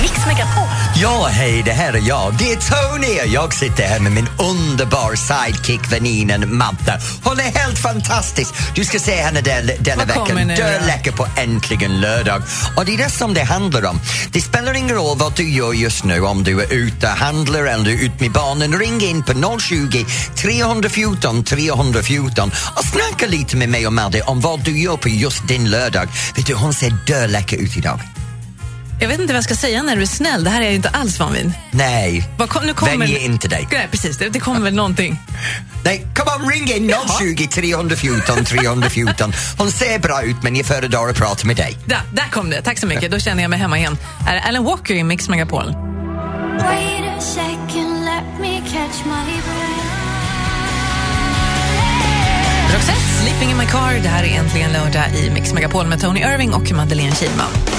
Mix Megapol. Ja, hej, det här är jag. Det är Tony! Jag sitter här med min underbar sidekick väninnan Madde. Hon är helt fantastisk. Du ska se henne den, denna kommer veckan. nu då? Döläcker på Äntligen lördag. Och det är det som det handlar om. Det spelar ingen roll vad du gör just nu, om du är ute och handlar eller du ute med barnen. Ring in på 020 314 314 och snacka lite med mig och Madde om vad du gör på just din lördag. Vet du, hon ser döläcker ut idag. Jag vet inte vad jag ska säga när du är snäll. Det här är jag inte alls van vid. Nej, kom, nu kommer... vänj inte dig. Nej, precis. Det, det kommer väl någonting. Nej, kom on, ring in 020 314 314. Hon ser bra ut men jag föredrar att prata med dig. Där, där kom det. Tack så mycket. Då känner jag mig hemma igen. Är Alan Walker i Mix Megapol? Roxette, Sleeping in my car. Det här är äntligen lördag i Mix Megapol med Tony Irving och Madeleine Kihlman.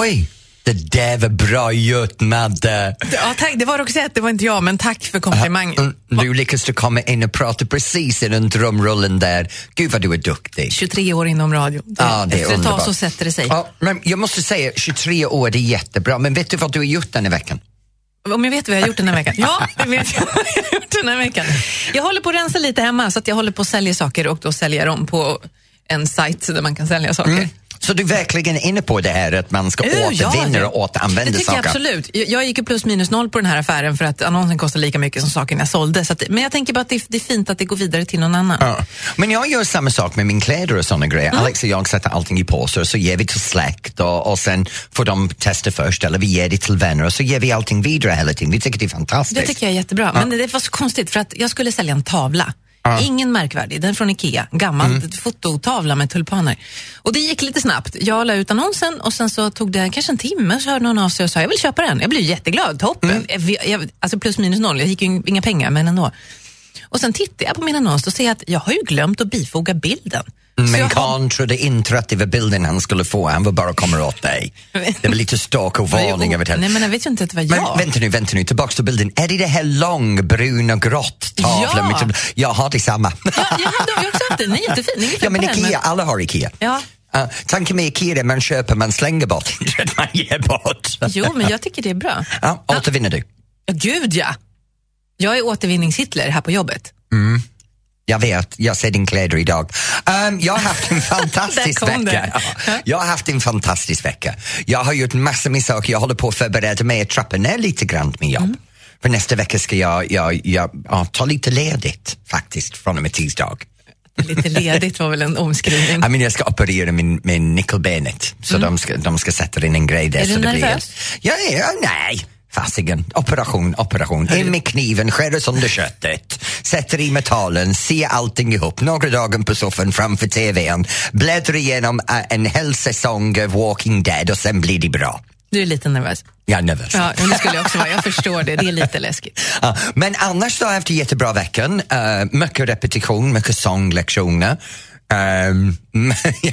Oj, det där var bra gjort Madde. Ja, tack. Det var Roxette, det var inte jag, men tack för komplimangen. Mm, Du lyckas du komma in och prata precis i den drömrullen där. Gud vad du är duktig. 23 år inom radio. Det, Ja, det är efter ett tag underbart. så sätter det sig. Ja, men jag måste säga, 23 år det är jättebra, men vet du vad du har gjort den här veckan? Om jag vet vad jag har gjort den här veckan? Ja, det vet jag vad jag har gjort den här veckan. Jag håller på att rensa lite hemma så att jag håller på att sälja saker och då säljer dem på en sajt där man kan sälja saker. Så du är verkligen inne på det här att man ska Uh, ja, återvinna det- och återanvända Det tycker jag saker? absolut. Jag, jag gick ju plus minus noll på den här affären för att annonsen kostar lika mycket som saken jag sålde. Så att, men jag tänker bara att det, det är fint att det går vidare till någon annan. Ja. Men jag gör samma sak med min kläder och såna grejer. Mm. Alex och jag sätter allting i påsar så ger vi till släkt och, och sen får de testa först eller vi ger det till vänner och så ger vi allting vidare hela tiden. Vi tycker det är fantastiskt. Det tycker jag är jättebra. Men det, det var så konstigt för att jag skulle sälja en tavla. Ingen märkvärdig, den är från Ikea. Gammal Mm. fototavla med tulpaner. Och det gick lite snabbt. Jag la ut annonsen och sen så tog det kanske en timme så hörde någon av sig och sa jag vill köpa den. Jag blev jätteglad, toppen. Mm. Jag, jag, alltså plus minus noll, jag gick ju inga pengar men ändå. Och sen tittar jag på min annons och ser att jag har ju glömt att bifoga bilden. Så Men har- Karl trodde inte att det var bilden han skulle få, han var bara komma åt dig. Det var lite stalkervarning över det Nej men jag vet ju inte att det var Men jag. vänta nu, vänta nu, tillbaks till bilden. Är det det här lång, brun och grått tavlan? Ja. Jag har detsamma. Ja, jag hade ju också haft den, den är jättefin. Ja, men Ikea, alla har Ikea. Ja. Uh, tanken med Ikea är man köper, man slänger bort, inte att man ger bort. Jo, men jag tycker det är bra. Ja, återvinner du. Ja, gud ja! Jag är återvinningshitler här på jobbet. Jag vet, jag ser din kläder idag. Um, jag har haft en fantastisk vecka. Ja, Jag har haft en fantastisk vecka. Jag har gjort massor med saker. Jag håller på att förbereda mig att trappa ner lite grann med jobb. För nästa vecka ska jag, jag, jag ja, ta lite ledigt faktiskt från och med tisdag. Lite ledigt var väl en omskrivning. I mean, jag ska operera min, min nyckelbenet så de, ska, de ska sätta in en grej där. Mm. Är så du det blir, nervös? ja, ja, nej. Fasiken, operation, operation. In med kniven, skär sönder köttet, sätter i metallen, ser allting ihop, några dagar på soffan framför TVn, bläddrar igenom äh, en hel säsong av Walking Dead och sen blir det bra. Du är lite nervös. Jag är nervös. Ja, men det skulle jag också vara. Jag förstår det. Det är lite läskigt. Ja, men annars haft en jättebra veckan. Uh, mycket repetition, mycket sånglektioner. Um,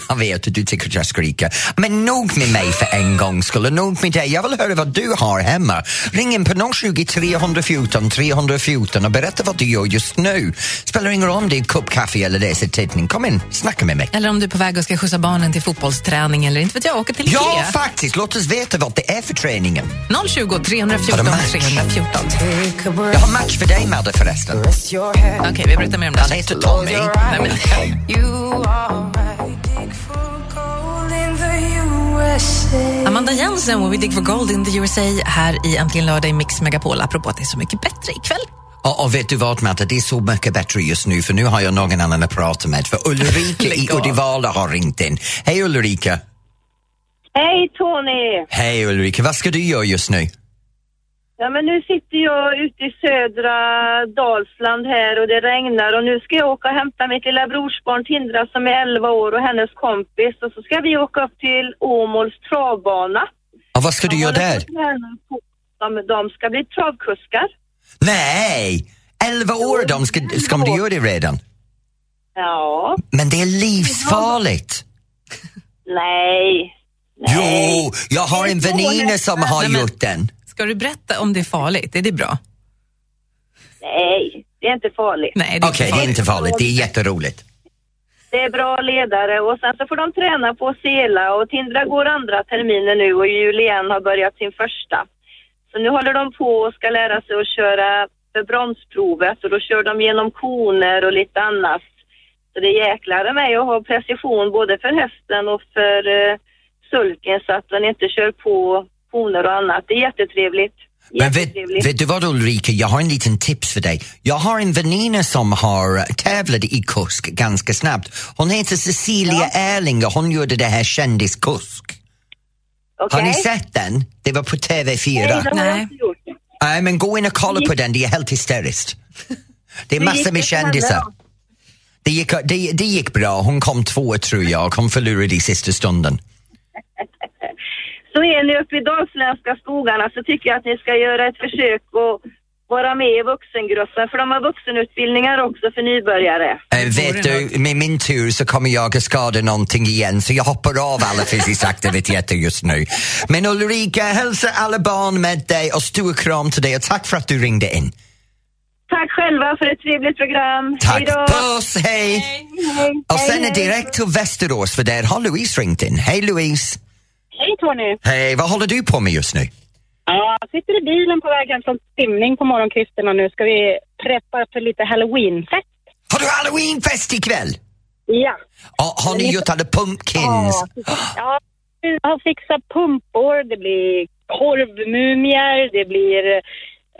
jag vet att du tycker att jag skriker. Men nog med mig för en gång skulle nog med dig. Jag vill höra vad du har hemma. Ring in på 020 314 314 och berätta vad du gör just nu. Spelar ingen roll om det är kopp kaffe eller läser tidning. Kom in, snacka med mig. Eller om du är på väg och ska skjuta barnen till fotbollsträning eller inte vet jag, åka till Ja, Ikea. faktiskt. Låt oss veta vad det är för träningen. 020 Har 314 du match? 314. Jag har match för dig, Madde, förresten. Okej, vi berättar mer om det. Han heter Tommy. Nej, men, Amanda Jensen och We Dig for Gold in the USA här i Äntligen lördag i Mix Megapol. Apropå att det är så mycket bättre ikväll. Och, och vet du vad Matte, det är så mycket bättre just nu för nu har jag någon annan att prata med för Ulrika i Lägg av. Uddevalla har ringt in. Hej Ulrika! Hej Tony! Hej Ulrika, vad ska du göra just nu? Ja men nu sitter jag ute i södra Dalsland här och det regnar och nu ska jag åka och hämta mitt lilla brorsbarn Tindra som är 11 år och hennes kompis och så ska vi åka upp till Åmåls travbana. Och vad ska du göra där? De, de ska bli travkuskar. Nej! 11 år de ska, ska de göra det redan? Ja, Men det är livsfarligt! nej. Jo, jag har en väninna som har Nej, gjort den. Ska du berätta om det är farligt? Är det bra? Nej, det är inte farligt. Nej, det är Okej, inte det är farligt. inte farligt, det är jätteroligt. Det Det är bra ledare och sen så får de träna på att sela och Tindra går andra terminen nu och Julian har börjat sin första. Så nu håller de på och ska lära sig att köra för bromsprovet och då kör de genom koner och lite annat. Så det jäklar mig att ha precision både för hästen och för eh, sulken så att den inte kör på koner och annat. Det är jättetrevligt. Men vet, vet du vad Ulrika, jag har en liten tips för dig. Jag har en väninna som har tävlat i kusk ganska snabbt. Hon heter Cecilia Erling och hon gjorde det här kändiskusk. Har ni sett den? Det var på TV4. Nej, det har Nej. jag inte gjort. Nej, men gå in och kolla på den, det är helt hysteriskt. Det är massor med kändisar. Det gick, det, det gick bra, hon kom tvåa tror jag hon förlorade i sista stunden. Så är ni uppe i dalsländska skogarna så tycker jag att ni ska göra ett försök och vara med i vuxengruppen för de har vuxenutbildningar också för nybörjare. Äh, vet du, med min tur så kommer jag att skada någonting igen så jag hoppar av alla fysiska aktiviteter just nu. Men Ulrika, hälsa alla barn med dig och stor kram till dig och tack för att du ringde in. Tack själva för ett trevligt program. Tack, Hej då! puss, hej! Hej. Och sen är direkt till Västerås för där har Louise ringt in. Hej Louise! Hej Tony! Hej, vad håller du på med just nu? Ja, jag sitter i bilen på väg hem från simning på morgonkvisten och nu ska vi preppa för lite halloweenfest. Har du halloweenfest ikväll? Ja. Ja, har ni gjort alla pumpkins? Ja, vi har fixat pumpor, det blir korvmumier, det blir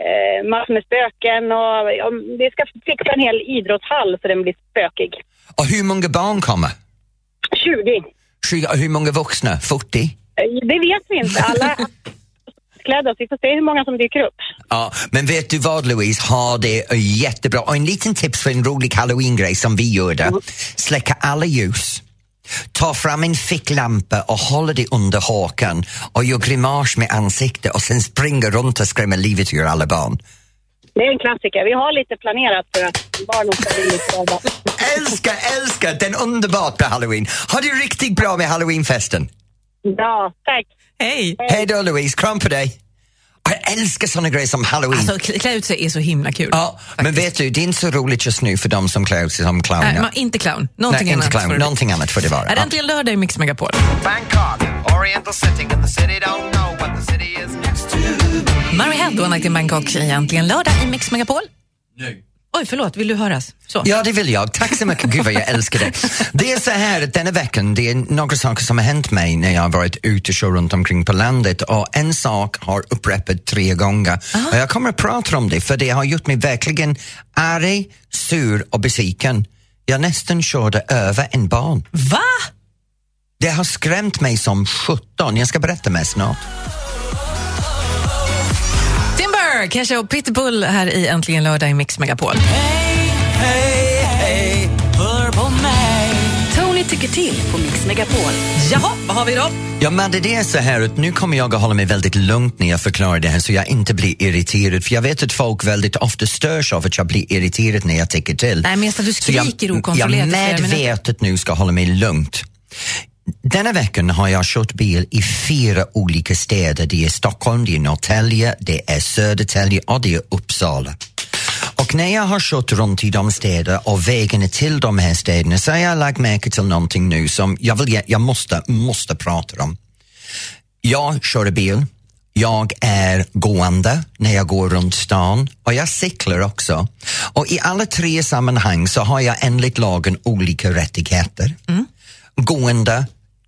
eh, massor med spöken och ja, vi ska fixa en hel idrottshall så den blir spökig. Och hur många barn kommer? 20. 20, och hur många vuxna? 40? Det vet vi inte. Alla klädda så vi får se hur många som dyker upp. Ja, men vet du vad Louise, ha det jättebra. Och en liten tips för en rolig halloween-grej som vi gjorde. Släcka alla ljus. Ta fram en ficklampa och hålla det under hakan och gör grimas med ansikte och sen springer runt och skrämmer livet ur alla barn. Det är en klassiker. Vi har lite planerat för att barnen ska bli lite. Älskar, älskar den underbart med halloween. Ha det riktigt bra med halloweenfesten. Ja, tack. Hej! Hej då Louise, kram på dig. Jag älskar såna grejer som halloween. Alltså, klä klä ut sig är så himla kul. ja, men vet du, det är inte så roligt just nu för de som klär ut sig som clowner. Nej, man, inte clown. Någonting Nej, annat. inte clown. får det bli. Någonting annat får det vara. Är det äntligen lördag i Mix Megapol? Bangkok, Oriental setting, and the city don't know what the city is next to. Mary Head och Night in Bangkok i Äntligen lördag i Mix Megapol. Oj, förlåt. Vill du höras? Så. Ja, det vill jag. Tack så mycket. Gud vad jag älskar det. Det är så här att denna veckan, det är några saker som har hänt mig när jag har varit ute och kört runt omkring på landet och en sak har upprepat tre gånger. Och jag kommer att prata om det för det har gjort mig verkligen arg, sur och besviken. Jag nästan körde över en barn. Va? Det har skrämt mig som 17. Jag ska berätta mer snart. Timber, Kesha och Pitbull här i Äntligen lördag i Mix Megapol. Tony tycker till på Mix Megapol. Jaha, vad har vi då? Ja, men det är så här att nu kommer jag att hålla mig väldigt lugnt när jag förklarar det här så jag inte blir irriterad. För jag vet att folk väldigt ofta störs av att jag blir irriterad när jag tycker till. Nej, men just att du jag, skriker okontrollerat Jag minuter. medvetet nu ska hålla mig lugnt. Denna veckan har jag kört bil i fyra olika städer. Det är Stockholm, det är Norrtälje, det är Södertälje och det är Uppsala. Och när jag har kört runt i de städerna och vägarna till de här städerna så har jag lagt märke till någonting nu som jag, vill, jag måste, måste prata om. Jag kör bil, jag är gående när jag går runt stan och jag cyklar också. Och i alla tre sammanhang så har jag enligt lagen olika rättigheter. Gående,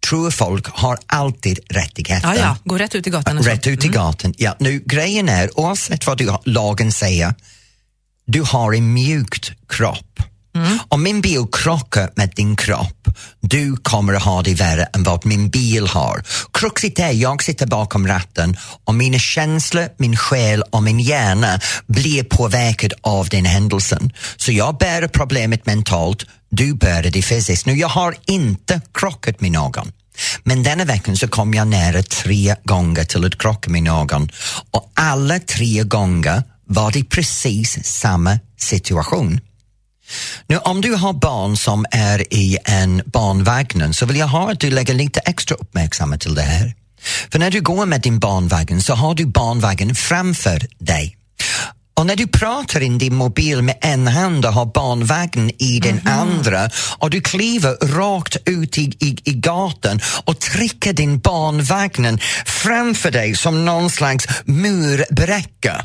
tror folk, har alltid rättigheter. Ja, ja, gå rätt ut i gatan. Rätt ut i gatan. Ja, nu, grejen är, oavsett vad du, lagen säger, du har en mjukt kropp. Om min bil krockar med din kropp, du kommer att ha det värre än vad min bil har. Kruxet är, jag sitter bakom ratten och mina känslor, min själ och min hjärna blir påverkad av den händelsen. Så jag bär problemet mentalt, du bär det fysiskt. Nu, jag har inte krockat med någon. Men denna veckan så kom jag nära tre gånger till att krocka med någon och alla tre gånger var det precis samma situation. Nu om du har barn som är i en barnvagn så vill jag ha att du lägger lite extra uppmärksamhet till det här. För när du går med din barnvagn så har du barnvagnen framför dig. Och när du pratar in din mobil med en hand och har barnvagn i den andra och du kliver rakt ut i, i, i gatan och trycker din barnvagnen framför dig som någon slags murbräcka.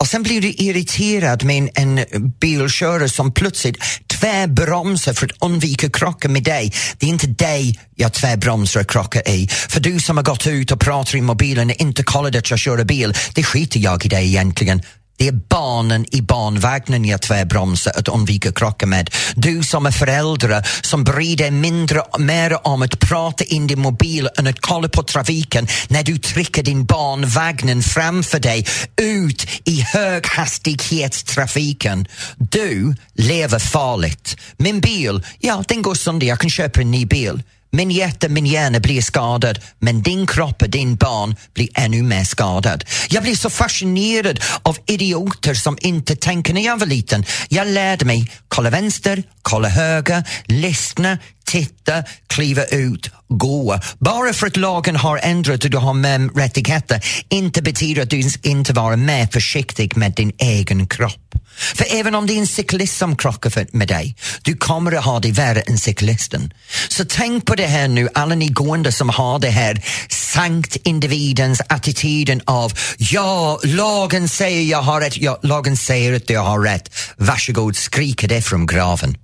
Och sen blir du irriterad med en, en bilkörare som plötsligt tvärbromsar för att undvika krockar med dig. Det är inte dig jag tvärbromsar och krockar i. För du som har gått ut och pratar i mobilen och inte kollat att jag kör bil, det skiter jag i dig egentligen. Det är barnen i barnvagnen jag tvärbromsar att undvika krocka med. Du som är föräldrar som bryr dig mindre mer om att prata in din mobil än att kolla på trafiken när du trycker din barnvagnen framför dig ut i höghastighetstrafiken. Du lever farligt. Min bil, ja den går sönder, jag kan köpa en ny bil. Min hjärta, min hjärna blir skadad men din kropp och din barn blir ännu mer skadad. Jag blir så fascinerad av idioter som inte tänker när jag var liten. Jag lärde mig kolla vänster, kolla höger, lyssna, titta, kliva ut, gå. Bara för att lagen har ändrat och du har med rättigheter inte betyder att du inte vara mer försiktig med din egen kropp. För även om det är en cyklist som krockar med dig, du kommer att ha det värre än cyklisten. Så tänk på det här nu, alla ni gående som har det här sankt individens attityden av ja, lagen säger jag har rätt, ja, lagen säger att jag har rätt. Varsågod, skrika det från graven.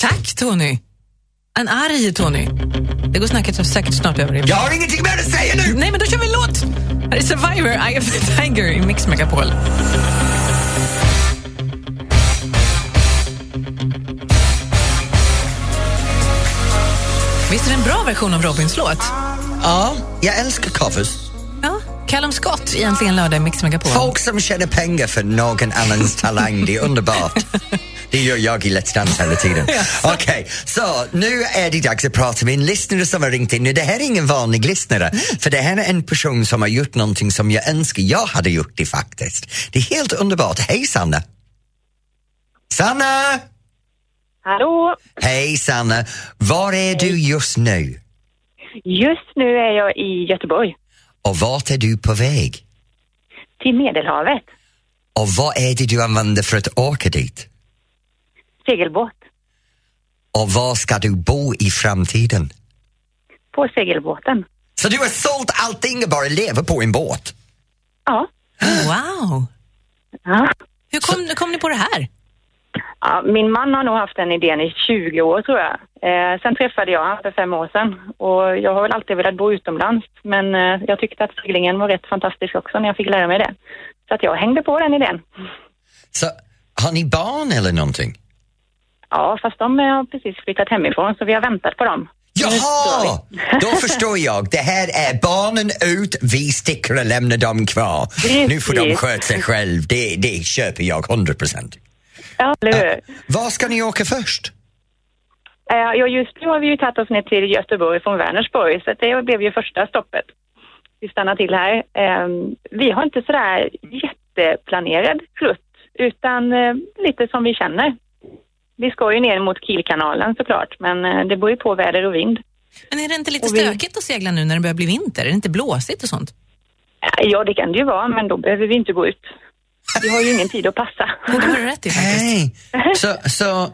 Tack Tony. En arg Tony. Det går säkert, säkert snart över. Jag har ingenting mer att säga nu! Nej, men då kör vi en låt! Här är Survivor, Eye of the Tiger i Mix Megapol. Visst är det en bra version av Robins låt? Ja, jag älskar covers. Ja. Callum Scott, egentligen lördag i Mix Megapol. Folk som tjänar pengar för någon annans talang, det är underbart. Det gör jag i Let's Dance hela tiden. Okej, så nu är det dags att prata med en lyssnare som har ringt in. Nu, Det här är ingen vanlig lyssnare, för det här är en person som har gjort någonting som jag önskar jag hade gjort det faktiskt. Det är helt underbart. Hej Sanna! Sanna! Hallå! Hej Sanna! Var är du just nu? Just nu är jag i Göteborg, Och vart är du på väg? till Medelhavet. Och vad är det du använder för att åka dit? Segelbåt. Och var ska du bo i framtiden? På segelbåten. Så du har sålt allting och bara lever på en båt? Ja. Wow! ja. Hur kom, kom ni på det här? ja. Min man har nog haft den idén i 20 år tror jag. Eh, sen träffade jag honom för fem år sedan och jag har väl alltid velat bo utomlands men eh, jag tyckte att seglingen var rätt fantastisk också när jag fick lära mig det. Så att jag hängde på den idén. Så har ni barn eller någonting? Ja, fast de har precis flyttat hemifrån så vi har väntat på dem. Jaha! Då förstår jag. Det här är barnen ut, vi sticker och lämnar dem kvar. Precis. Nu får de sköta sig själv. Det, det köper jag 100 procent. Ja, eller hur? Var ska ni åka först? Eh, Ja, just nu har vi ju tagit oss ner till Göteborg från Vänersborg, så det blev ju första stoppet. Vi stannar till här. Eh, Vi har inte sådär jätteplanerad rutt, utan eh, lite som vi känner. Vi ska ju ner mot Kielkanalen såklart, men eh, det beror ju på väder och vind. Men är det inte lite Och vi- stökigt att segla nu när det börjar bli vinter? Är det inte blåsigt och sånt? Eh, Ja, det kan det ju vara, men då behöver vi inte gå ut. Vi har ju ingen tid att passa. Det har du rätt i faktiskt. Hej! Så, så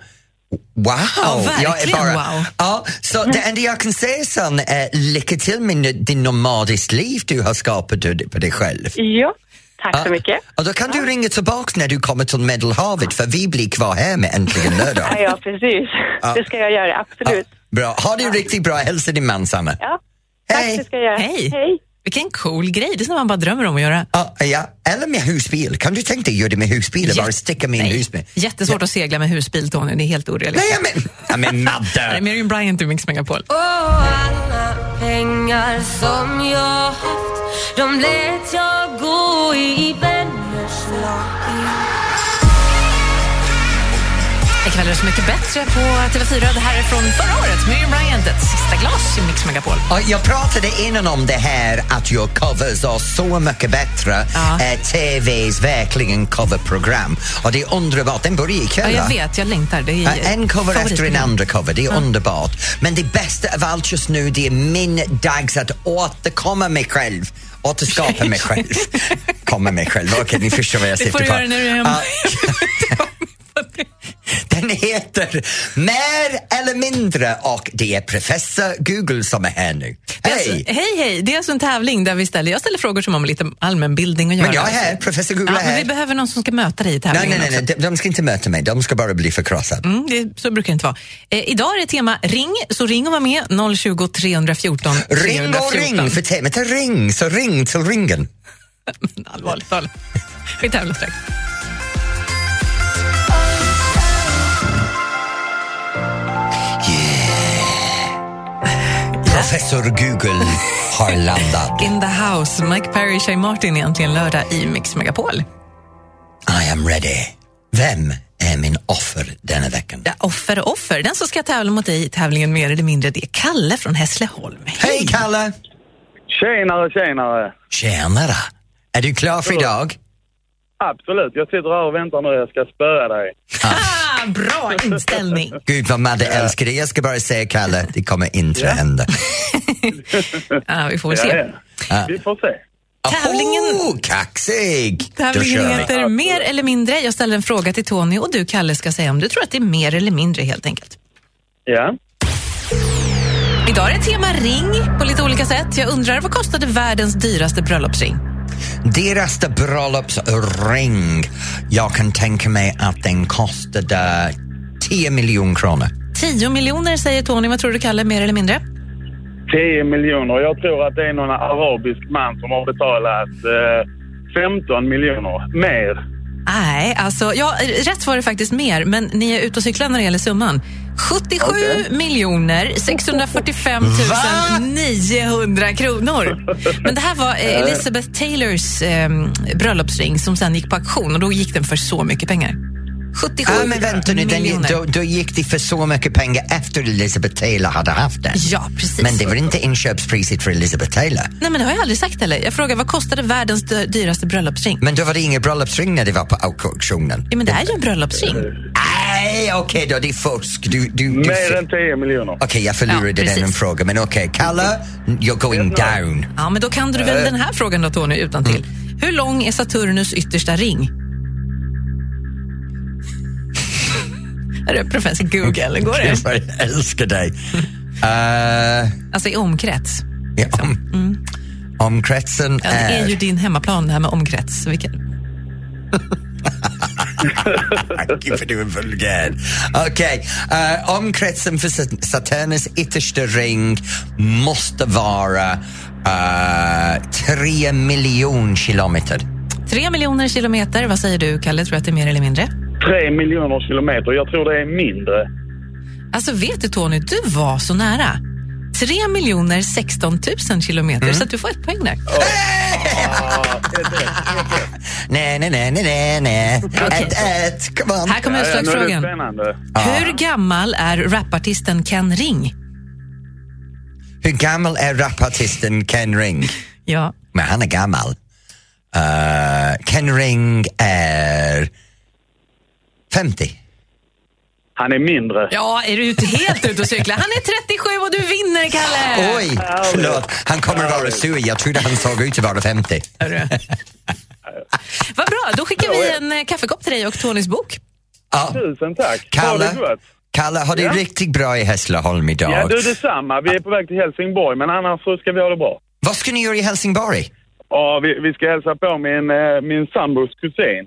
Wow! Ja, verkligen jag är bara, wow. Ja, så det enda jag kan säga sen är lycka till med din nomadiskt liv du har skapat du- på dig själv. Ja, tack så Ja. mycket. Och då kan du ringa tillbaka när du kommer till Medelhavet för vi blir kvar här med Äntligen Ja, lördag. ja precis. Ja. Det ska jag göra, absolut. Bra, ha det riktigt bra. Hälsa din man Sanna. Ja, tack Hej. det ska jag göra. Hej. Hej. Vilken cool grej, det är som man bara drömmer om att göra. Ja, ja, eller med husbil. Kan du tänka dig att göra det med husbil och bara sticka med en husbil? Jättesvårt att segla med husbil, Tony. Det är helt orealistiskt. Nej, men, ja, men Madde! Miriam Bryant i Mix Megapol. Och alla pengar som jag haft De lät jag gå i Ikväll är det Så mycket bättre på TV4. Det här är från förra året. Miriam Bryant, ett sista glas i Mix Megapol. Ja, Jag pratade innan om det här att göra covers och Så mycket bättre Ja. är TVs verkligen coverprogram. Och det är underbart. Den börjar Ja, ikväll jag va? vet, jag längtar. Det är Ja, En cover efter en andra cover, det är underbart. Men det bästa av allt just nu, det är min dags att återkomma mig själv återskapa mig själv. Komma mig själv. Okej, ni förstår vad jag Det sitter får på. du göra när du är hemma. Den heter Mer eller mindre och det är professor Google som är här nu. Är Alltså, Hej! hej, hej! Det är alltså en tävling där vi ställer, jag ställer frågor som har med lite allmänbildning att göra. Men jag är här, professor Google Ja, är men här. vi behöver någon som ska möta dig i Nej, tävlingen nej, nej, också. nej, de, de ska inte möta mig, de ska bara bli förkrossade. Mm, det, så brukar det inte vara. Eh, idag är det tema ring, så ring och var med 020 314 Ring 314. och ring, för temat är ring, så ring till ringen. Allvarligt talat. Vi tävlar strax. Professor Google har landat. In the house, Mike Perry, Shay Martin egentligen lördag i Mix Megapol. I am ready. Vem är min offer denna veckan? Ja, offer och offer. Den som ska tävla mot dig i tävlingen mer eller mindre, det är Kalle från Hässleholm. Hej Kalle! Tjenare, tjenare. Tjenare! Är du klar för idag? Absolut, jag sitter här och väntar nu. Jag ska spöa dig. Ah, bra inställning! Gud vad Madde älskar dig. Jag ska bara säga Kalle, det kommer inte att hända. Ja, vi får se. ja. Vi får se. Tävlingen- Oh, kaxig! Tävlingen heter Mer eller mindre. Jag ställer en fråga till Tony och du, Kalle, ska säga om du tror att det är mer eller mindre helt enkelt. Ja. Idag är det tema ring på lite olika sätt. Jag undrar, vad kostade världens dyraste bröllopsring? Dyraste bröllopsring. Jag kan tänka mig att den kostade 10 miljoner kronor. 10 miljoner säger Tony. Vad tror du, Kalle, mer eller mindre? 10 miljoner. Jag tror att det är någon arabisk man som har betalat eh, 15 miljoner mer. Nej, alltså, ja, rätt var det faktiskt mer, men ni är ute och cyklar när det gäller summan. 77 miljoner 645 900 kronor. Men det här var eh, Elizabeth Taylors eh, bröllopsring som sen gick på auktion och då gick den för så mycket pengar. 77 Ja, men vänta nu, den, då, då gick det för så mycket pengar efter Elizabeth Taylor hade haft den. Ja, precis. Men det var inte inköpspriset för Elizabeth Taylor. Nej, men det har jag aldrig sagt heller. Jag frågar, vad kostade världens dy- dyraste bröllopsring? Men då var det ingen bröllopsring när det var på auktionen. Ja, men det är ju en bröllopsring. Nej, okej då, det är fusk. Du, du, du Mer än 10 miljoner. Okej, jag förlorade Ja, den precis. en fråga, men okej. Kalle, you're going down. Ja, men då kan du väl den här frågan då, Tony, utan till. Mm. Hur lång är Saturnus yttersta ring? Är det professor Google? Går Jag det? bara älskar dig. Uh, Alltså i omkrets. ja, om, Omkretsen Ja, det är ju din hemmaplan det här med omkrets. Vilken... Gud vad du är vulgär. Okej, eh, omkretsen för Sat- Saturnus yttersta ring måste vara uh, tre miljoner kilometer. Tre miljoner kilometer. Vad säger du, Kalle? Tror du att det är mer eller mindre? 3 miljoner kilometer. Jag tror det är mindre. Alltså vet du Tony, du var så nära. 3 miljoner 16 000 kilometer, Mm. så att du får ett poäng där. Nej, nej, nej, nej, nej, nej. Ett, ett, on. Här kommer Ja, ja, utslagsfrågan. spännande. Hur gammal är rapartisten Ken Ring? Hur gammal är rapartisten Ken Ring? Ja. Men han är gammal. Uh, Ken Ring är 50. Han är mindre. Ja, är du ute, helt ute och cyklar? Han är 37 och du vinner, Kalle! Oj, förlåt. Han kommer att vara sur. Jag trodde han såg ut att vara 50. Hörru. Vad bra, då skickar vi en eh, kaffekopp till dig och Tonys bok. Ja, Tusen tack. Ha Kalle. Kalle, har det Ja. riktigt bra i Hässleholm idag? Ja, du detsamma. Vi är på väg till Helsingborg, men annars så ska vi ha det bra. Vad ska ni göra i Helsingborg? Ja, vi, vi ska hälsa på min, eh, min sambos kusin.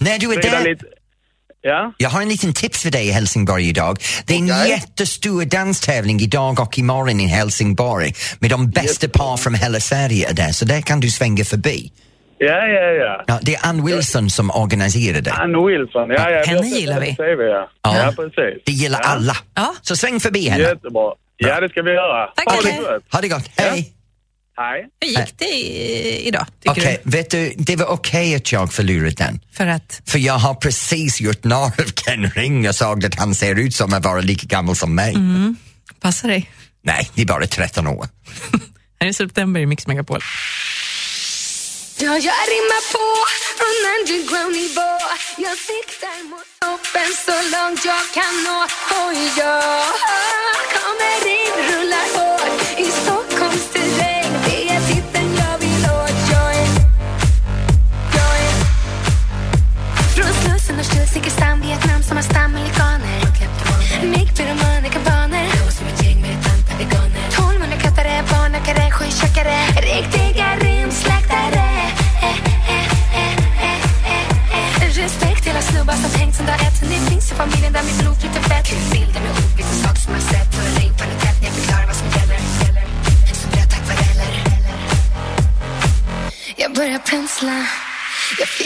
När du är Rida där... lite... Ja? Jag har en liten tips för dig i Helsingborg idag. Det är en Okej. jättestor danstävling idag och imorgon i Helsingborg med de bästa par från hela Sverige är där, så där kan du svänga förbi. Ja, ja, ja. Ja, det är Ann Wilson som organiserar det. Ann Wilson. Ja, ja, Henne gillar vi. TV, ja. Ja. ja, precis. Det gillar Ja. alla. Ja. Så sväng förbi henne. Jättebra. Ja, det ska vi göra. Tack, ha det. Ha det gott. Hej! Hej. Hur gick det i, idag, tycker Okej, du? vet du, det var okej att jag förlorade den. För att... För jag har precis gjort narr av Ken Ring och sagt att han ser ut som att vara lika gammal som mig. Passa dig. Nej, det är bara 13 år. Här är September i Mix Megapol. Ja, jag rimmar på från underground-nivå Jag siktar mot toppen så långt jag kan nå Och jag kommer in, rullar hårt i Stockholms understood, Sikistan, Vietnam, some are you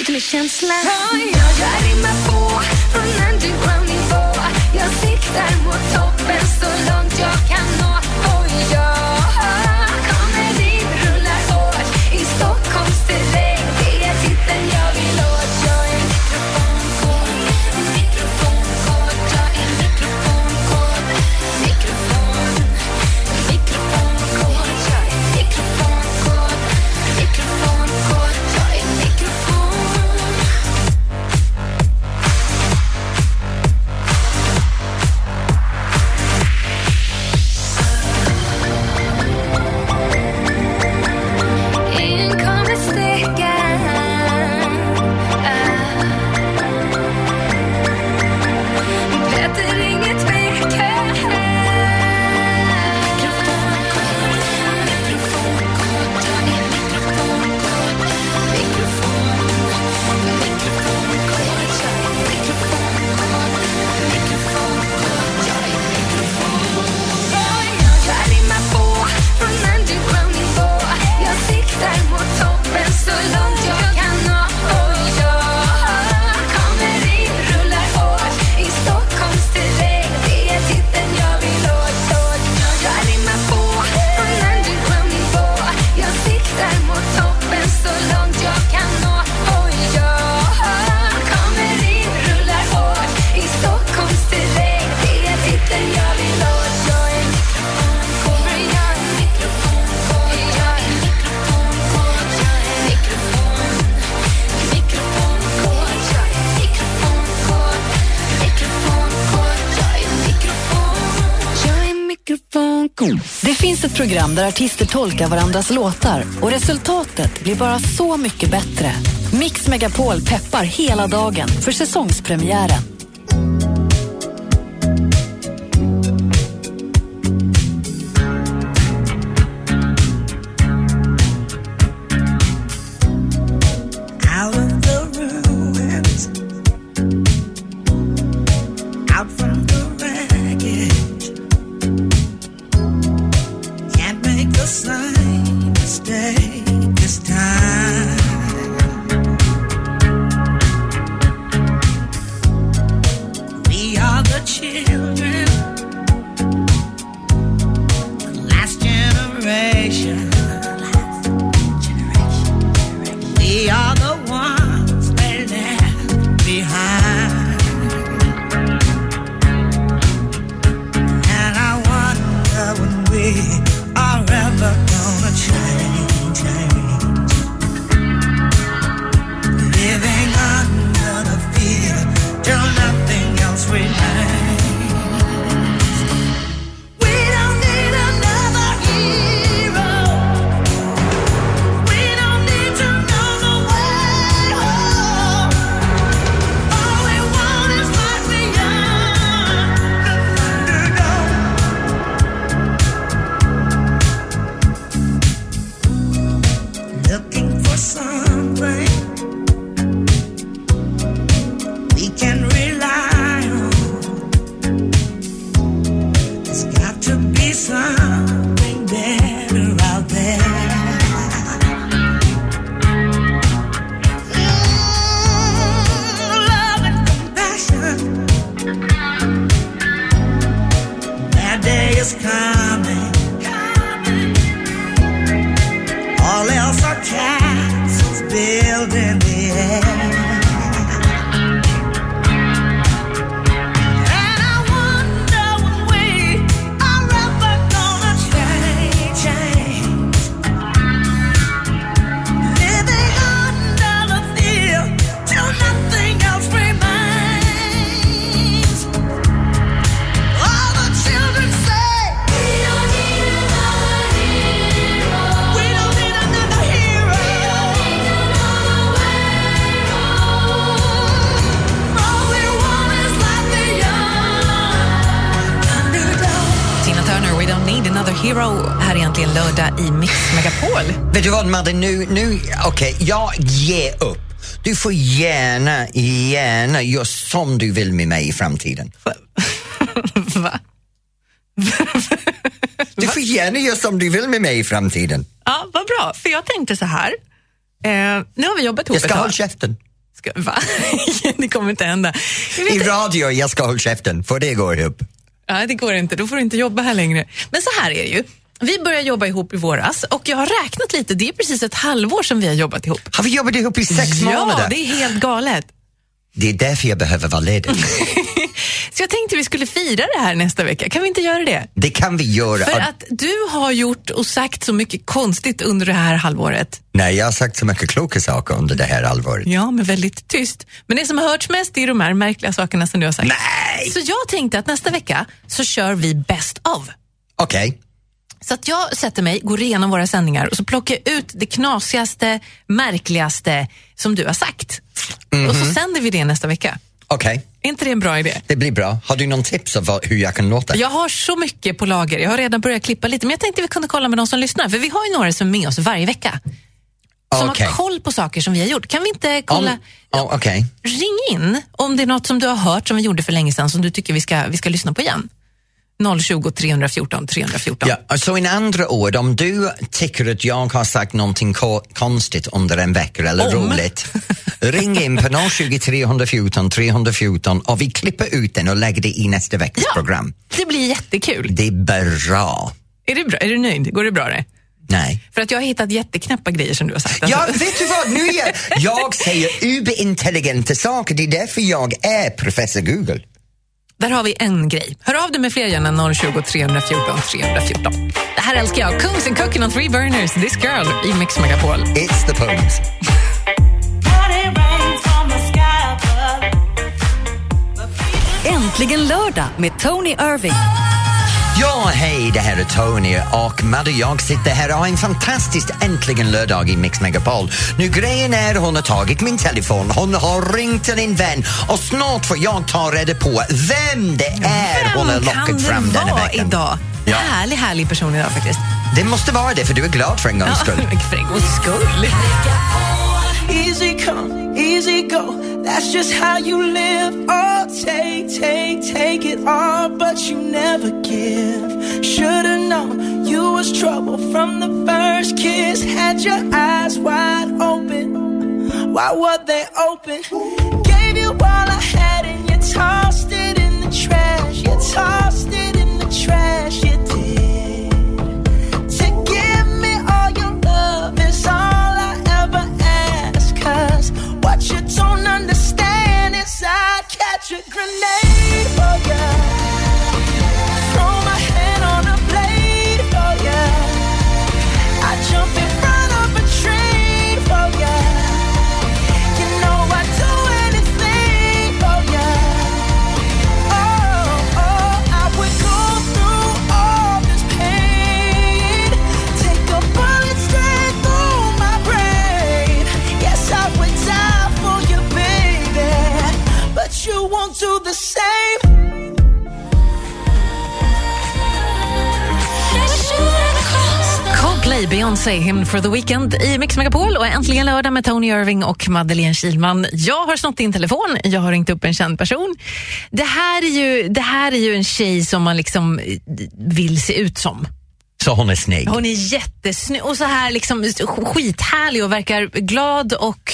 sitter med känslan. Ja, jag rimmar på från underground-nivå. Jag siktar mot topp. program där artister tolkar varandras låtar och resultatet blir bara så mycket bättre. Mix Megapol peppar hela dagen för säsongspremiären. i Mix Megapol. Vet du vad Madde, nu, nu okej, okay, jag ger upp. Du får gärna, gärna göra som du vill med mig i framtiden. Va? du får gärna göra som du vill med mig i framtiden. Ja, vad bra, för jag tänkte så här. Eh, nu har vi jobbat ihop Jag ska hålla käften. Ska, va? det kommer inte hända. I radio, jag ska hålla käften, för det går ihop. Ja, det går inte. Då får du inte jobba här längre. Men så här är det ju. Vi började jobba ihop i våras och jag har räknat lite. Det är precis ett halvår som vi har jobbat ihop. Har vi jobbat ihop i sex ja, månader? det är helt galet. Det är därför jag behöver vara ledig. Så jag tänkte vi skulle fira det här nästa vecka. Kan vi inte göra det? Det kan vi göra. För att du har gjort och sagt så mycket konstigt under det här halvåret. Nej, jag har sagt så mycket kloka saker under det här halvåret. Ja, men väldigt tyst. Men det som har hörts mest är de här märkliga sakerna som du har sagt. Nej! Så jag tänkte att nästa vecka så kör vi best of. Okej. Så att jag sätter mig, går igenom våra sändningar och så plockar jag ut det knasigaste, märkligaste som du har sagt. Och så sänder vi det nästa vecka. Okej, Är inte det en bra idé? det blir bra. Har du någon tips om hur jag kan låta? Jag har så mycket på lager. Jag har redan börjat klippa lite, men jag tänkte vi kunde kolla med de som lyssnar. För vi har ju några som är med oss varje vecka. Som Okej. har koll på saker som vi har gjort. Kan vi inte kolla? Om- oh, Okej. Ring in om det är något som du har hört som vi gjorde för länge sedan som du tycker vi ska, vi ska lyssna på igen. 020 314 314. Ja, så in andra ord, om du tycker att jag har sagt någonting ko- konstigt under en vecka eller Om. roligt, ring in på 020 314 314 och vi klipper ut den och lägger det i nästa veckas Ja. program. Det blir jättekul. Det är bra. Är, det bra? är du nöjd? Går det bra? Det? Nej. För att jag har hittat jätteknäppa grejer som du har sagt. Alltså. Ja, vet du vad? Nu är jag, jag säger uberintelligenta saker, det är därför jag är professor Google. Där har vi en grej. Hör av dig med fler gärna 020 314 314. Det här älskar jag. Kungs and Cooking on Three Burners, This Girl i Mix Megapol. It's the pums. Äntligen lördag med Tony Irving. Ja, hej, det här är Tony och Madde jag sitter här och har en fantastisk äntligen lördag i Mix Megapol. Nu grejen är hon har tagit min telefon, hon har ringt till en vän och snart får jag ta reda på vem det är hon har Vem kan lockat fram det denna vara veckan. idag? Ja. Härlig, härlig person idag faktiskt. Det måste vara det för du är glad för en gångs skull. för en gångs skull. Easy come, easy go. That's just how you live. Oh, take, take, take it all, but you never give. Should've known you was trouble from the first kiss. Had your eyes wide open. Why were they open? Gave you all I had and you tossed it in the trash. You tossed it in the trash. You what you don't understand is I'd catch a grenade Beyoncé, Hymn for the Weekend i Mix Megapol och äntligen lördag med Tony Irving och Madeleine Kilman. Jag har snott din telefon, jag har ringt upp en känd person. Det här är ju, det här är ju en tjej som man liksom eh, vill se ut som. Så hon är snygg. Hon är jättesnygg och så här liksom skithärlig och verkar glad och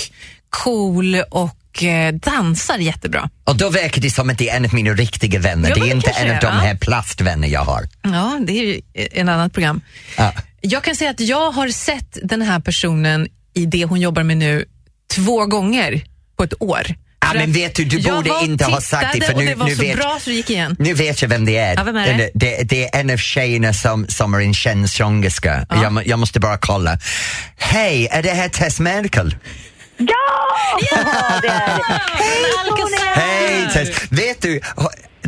cool och eh, dansar jättebra. Och då verkar det som att det är en av mina riktiga vänner. Ja, det är det inte en av de här plastvänner jag har. Ja, det är ju en annat program. Ja. Jag kan säga att jag har sett den här personen i det hon jobbar med nu två gånger på ett år. Ja, men vet du, du jag borde inte ha sagt det, för nu- det var nu så vet- bra så det gick igen. Nu vet jag vem det är. Ja, vem är det? Det, det är en av tjejerna som, som är en känd sångerska. Jag, må- jag måste bara kolla. Hej, är det här Tess Merkel? Ja! det är det. Alcazar! Hej Tess! Vet du,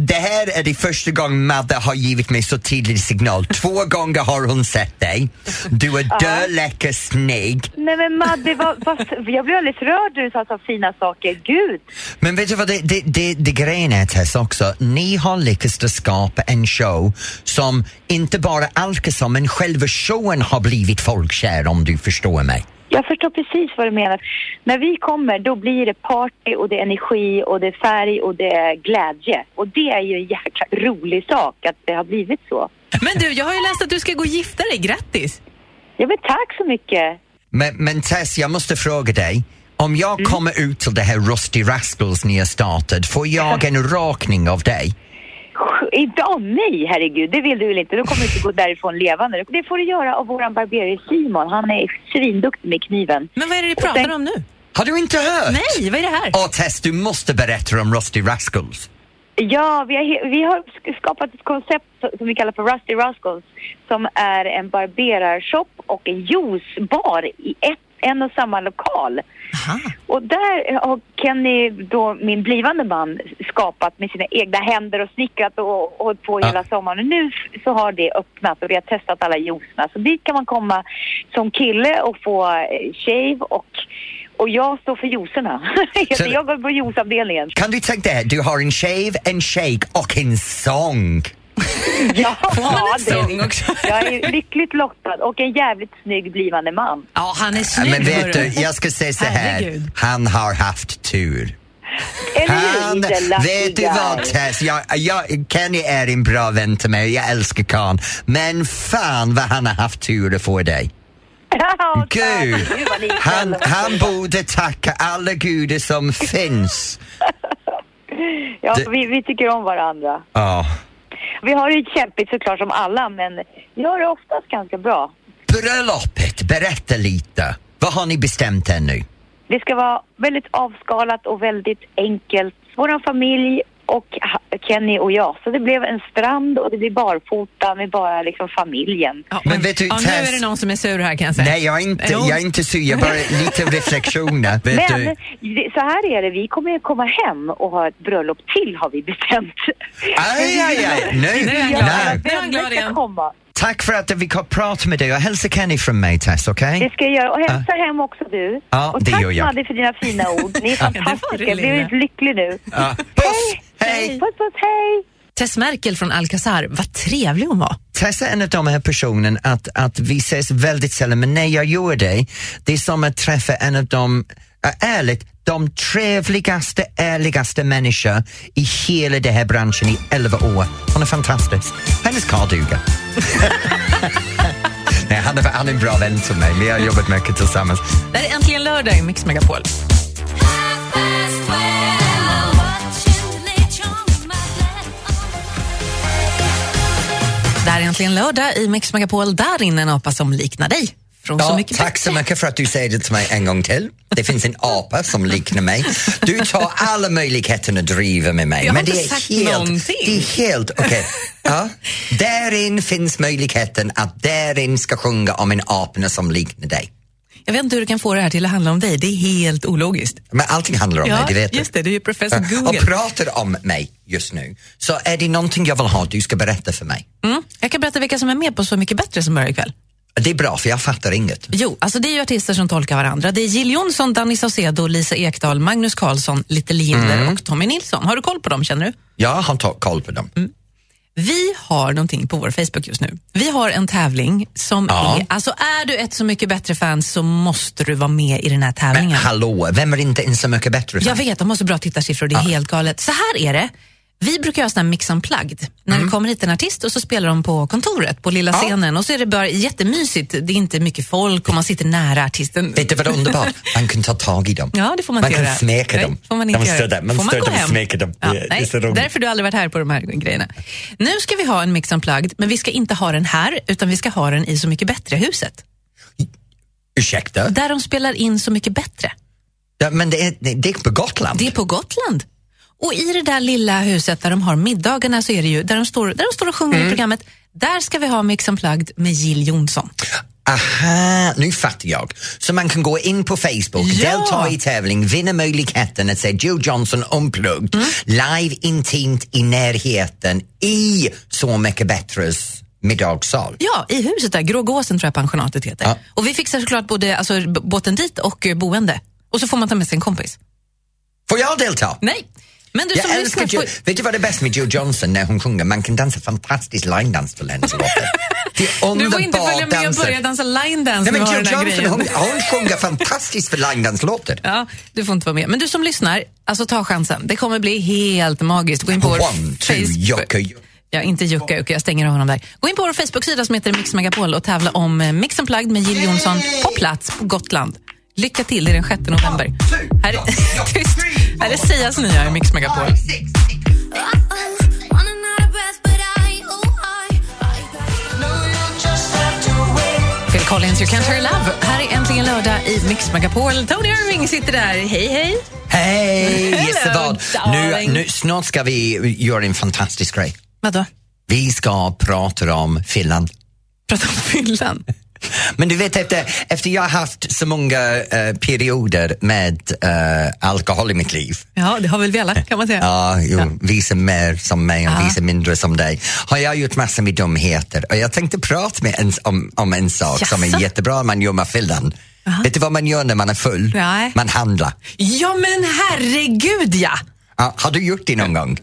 det här är det första gången Madde har givit mig så tydlig signal. Två gånger har hon sett dig. Du är döläcker snygg. Nej men Madde, vad, vad, jag blev alldeles rörd när du sa så fina saker. Gud! Men vet du vad det, det, det, det grejen är Tess också, ni har lyckats att skapa en show som inte bara Alcazar men själva showen har blivit folkkär om du förstår mig. Jag förstår precis vad du menar. När vi kommer då blir det party och det är energi och det är färg och det är glädje. Och det är ju en jäkla rolig sak att det har blivit så. Men du, jag har ju läst att du ska gå och gifta dig. Grattis! Ja men tack så mycket! Men, men Tess, jag måste fråga dig. Om jag Mm. kommer ut till det här Rusty Rascals ni har startat, får jag en rakning av dig? Idag? Nej, herregud, det vill du väl inte? Då kommer du inte gå därifrån levande. Det får du göra av våran barberare Simon. Han är svinduktig med kniven. Men vad är det du pratar om nu? Har du inte hört? Nej, vad är det här? Åh Tess, du måste berätta om Rusty Rascals. Ja, vi har, vi har sk- skapat ett koncept som vi kallar för Rusty Rascals som är en barberarshop och en juicebar i ett, en och samma lokal. Och där har Kenny, då, min blivande man, skapat med sina egna händer och snickrat och hållit på hela sommaren. Och nu så har det öppnat och vi har testat alla juicerna. Så dit kan man komma som kille och få eh, shave och, och jag står för juicerna. Så- jag går på juiceavdelningen. Kan du tänka dig, du har en shave, en shake och en sång. Ja, man en det- sång också? jag är lyckligt lottad och en jävligt snygg blivande man. Ja, han är Ja, snygg. Men vet du, jag ska säga så här. Herregud. Han har haft tur. Han, vet du vad Tess, jag, jag, Kenny är en bra vän till mig, jag älskar karln. Men fan vad han har haft tur att få dig. Ja, Gud, han, han borde tacka alla gudar som finns. Ja, det- vi, vi tycker om varandra. Ja. Vi har det kämpigt såklart som alla, men vi har det oftast ganska bra. Bröllopet, berätta lite. Vad har ni bestämt ännu? Det ska vara väldigt avskalat och väldigt enkelt. Vår familj och Kenny och jag. Så det blev en strand och det blir barfota med bara liksom familjen. Ja, Men vet du, ja, nu är det någon som är sur här kan jag säga. Nej, jag är inte, jag är inte sur, jag bara lite reflektioner. Vet Men du? så här är det, vi kommer ju komma hem och ha ett bröllop till har vi bestämt. Aj, aj, aj. Nu, Nu är han Ja, glad. nej. Nu är han glad igen. komma. Tack för att vi kan prata med dig och hälsa Kenny från mig Tess, okej? Det ska jag göra. Och hälsa hem också du. Ja, och det tack gör jag. Madde för dina fina ord. Ni är fantastiska. Jag blir lycklig nu. Ja. Puss! Hej! Puss puss, hej! Tess Merkel från Alcazar, vad trevlig hon var. Tessa är en av de här personerna att, att vi ses väldigt sällan, men när jag gör det, det är som att träffa en av de, ärligt, de trevligaste, ärligaste människor i hela den här branschen i 11 år. Hon är fantastisk. Hennes karl duger. Nej, han, är, han är en bra vän till mig. Vi har jobbat mycket tillsammans. Det här är äntligen lördag i Mix Megapol. Det här är äntligen lördag i Mix Megapol. Där inne en apa som liknar dig. Så Ja, mycket tack så mycket för att du säger det till mig en gång till. Det finns en apa som liknar mig. Du tar alla möjligheter att driva med mig. Jag har men det inte är sagt helt, någonting. Det är helt okej. Ja. Därin finns möjligheten att därin ska sjunga om en apna som liknar dig. Jag vet inte hur du kan få det här till att handla om dig. Det är helt ologiskt. Men allting handlar om Ja, mig, det vet just du. det. Du är professor Google. Och pratar om mig just nu. Så är det någonting jag vill ha, du ska berätta för mig. Mm. Jag kan berätta vilka som är med på Så mycket bättre som börjar ikväll. Det är bra, för jag fattar inget. Jo, alltså det är ju artister som tolkar varandra. Det är Jill Johnson, Danny Saucedo, Lisa Ekdahl, Magnus Carlsson, Little Jinder Mm. och Tommy Nilsson. Har du koll på dem känner du? Jag har koll på dem. Vi har någonting på vår Facebook just nu. Vi har en tävling som Ja. är, alltså är du ett Så mycket bättre-fan så måste du vara med i den här Men tävlingen. hallå, vem är inte en så mycket bättre? Jag vet, de har så bra tittarsiffror, det är helt galet. Så här är det. Vi brukar göra sån här mix unplugged. När det kommer hit en artist och så spelar de på kontoret, på lilla Mm. Ja. scenen och så är det bara jättemysigt. Det är inte mycket folk och man sitter nära artisten. Vet du vad underbart? Man kan ta tag i dem. Ja, det får man Man inte kan göra. smeka Nej, dem. får man inte De står där, man får står gå där och smeker dem. Ja, Det är- det är nej, därför du aldrig varit här på de här grejerna. Nu ska vi ha en Mix Unplugged, men vi ska inte ha den här, utan vi ska ha den i Så mycket bättre-huset. Ursäkta? Där de spelar in Så mycket bättre. Ja, men det är, det det är på Gotland. Det är på Gotland. Och i det där lilla huset där de har middagarna så är det ju, där de står, där de står och sjunger Mm. i programmet, där ska vi ha Mix Unplugged med Jill Johnson. Aha, nu fattar jag. Så man kan gå in på Facebook, Ja. delta i tävling, vinna möjligheten att se Joe Johnson unplugged, Mm. live intimt i närheten i Så mycket bättres middagssal. Ja, i huset där, Grågåsen tror jag pensionatet heter. Ja. Och vi fixar såklart både alltså, båten dit och eh, boende. Och så får man ta med sig en kompis. Får jag delta? Nej, men du som Jag lyssnar får... Vet du vad det är bäst med Joe Johnson när hon sjunger? Man kan dansa fantastisk linedance till hennes låtar. Du får inte följa med och börja dansa line dance Nej, men Joe Johnson, grejen. hon, hon sjunger fantastiskt för linedance-låtar. Ja, du får inte vara med. Men du som lyssnar, alltså ta chansen. Det kommer bli helt magiskt. Gå in på One, two, Facebook. jocka, jo- Ja, inte Jukka Jukka, jag stänger av honom där. Gå in på vår Facebook-sida som heter Mix Megapol och tävla om eh, Mix Unplugged med Jill Johnson på plats på Gotland. Lycka till, det är den 6 november. Här är, tyst, här är Sias nya i Mix Megapol. Phil Collins, You Can't Hurry Love. Här är äntligen lördag i Mix Megapol. Tony Irving sitter där. Hej, hej. Hej! Hello, Gissa vad? Nu, nu, snart ska vi göra en fantastisk grej. Vadå? Vi ska prata om Finland. Prata om fyllan? Men du vet, efter, efter jag har haft så många eh, perioder med eh, alkohol i mitt liv Ja, det har väl vi alla, kan man säga. Ja, jo, visa mer som mig och Ja. visa mindre som dig. Har jag gjort massor med dumheter och jag tänkte prata med en, om, om en sak som är jättebra man gör med fyllan. Vet du vad man gör när man är full? Nej. Man handlar. Ja, men herregud, ja! Ja, har du gjort det någon gång?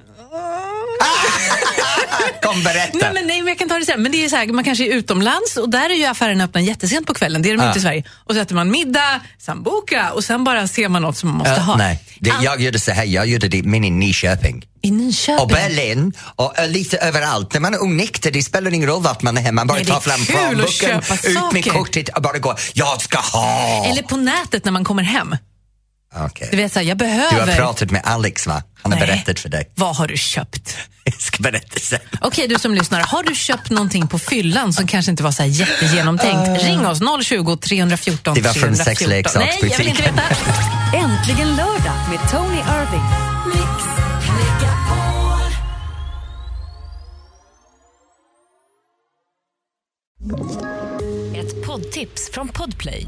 Kom berätta. Nej, men, nej, men jag kan ta det sen. Men det är så här, man kanske är utomlands och där är ju affären öppna jättesent på kvällen. Det är de Ja. inte i Sverige. Och så äter man middag, sambuca och sen bara ser man något som man måste Ja, ha. nej, det, jag gjorde så här, jag gjorde det men i Nyköping. I Nyköping? Och Berlin och eh, lite överallt. När man är onykter, det spelar ingen roll vart man är hemma. Man bara Nej, tar fram plånboken, ut med kortet och bara gå, jag ska ha! Eller på nätet när man kommer hem. Okej. Du vet, så här, jag Du behöver... har pratat med Alex va? Han har Nej. berättat för dig. Vad har du köpt? Jag ska berätta sen. Okej, du som lyssnar. Har du köpt någonting på fyllan som kanske inte var så här jättegenomtänkt? Ring oss, 020 314 Det var från 314. sexleksaksbutiken. Nej, jag vill inte veta. Äntligen lördag med Tony Irving. Ett poddtips från Podplay.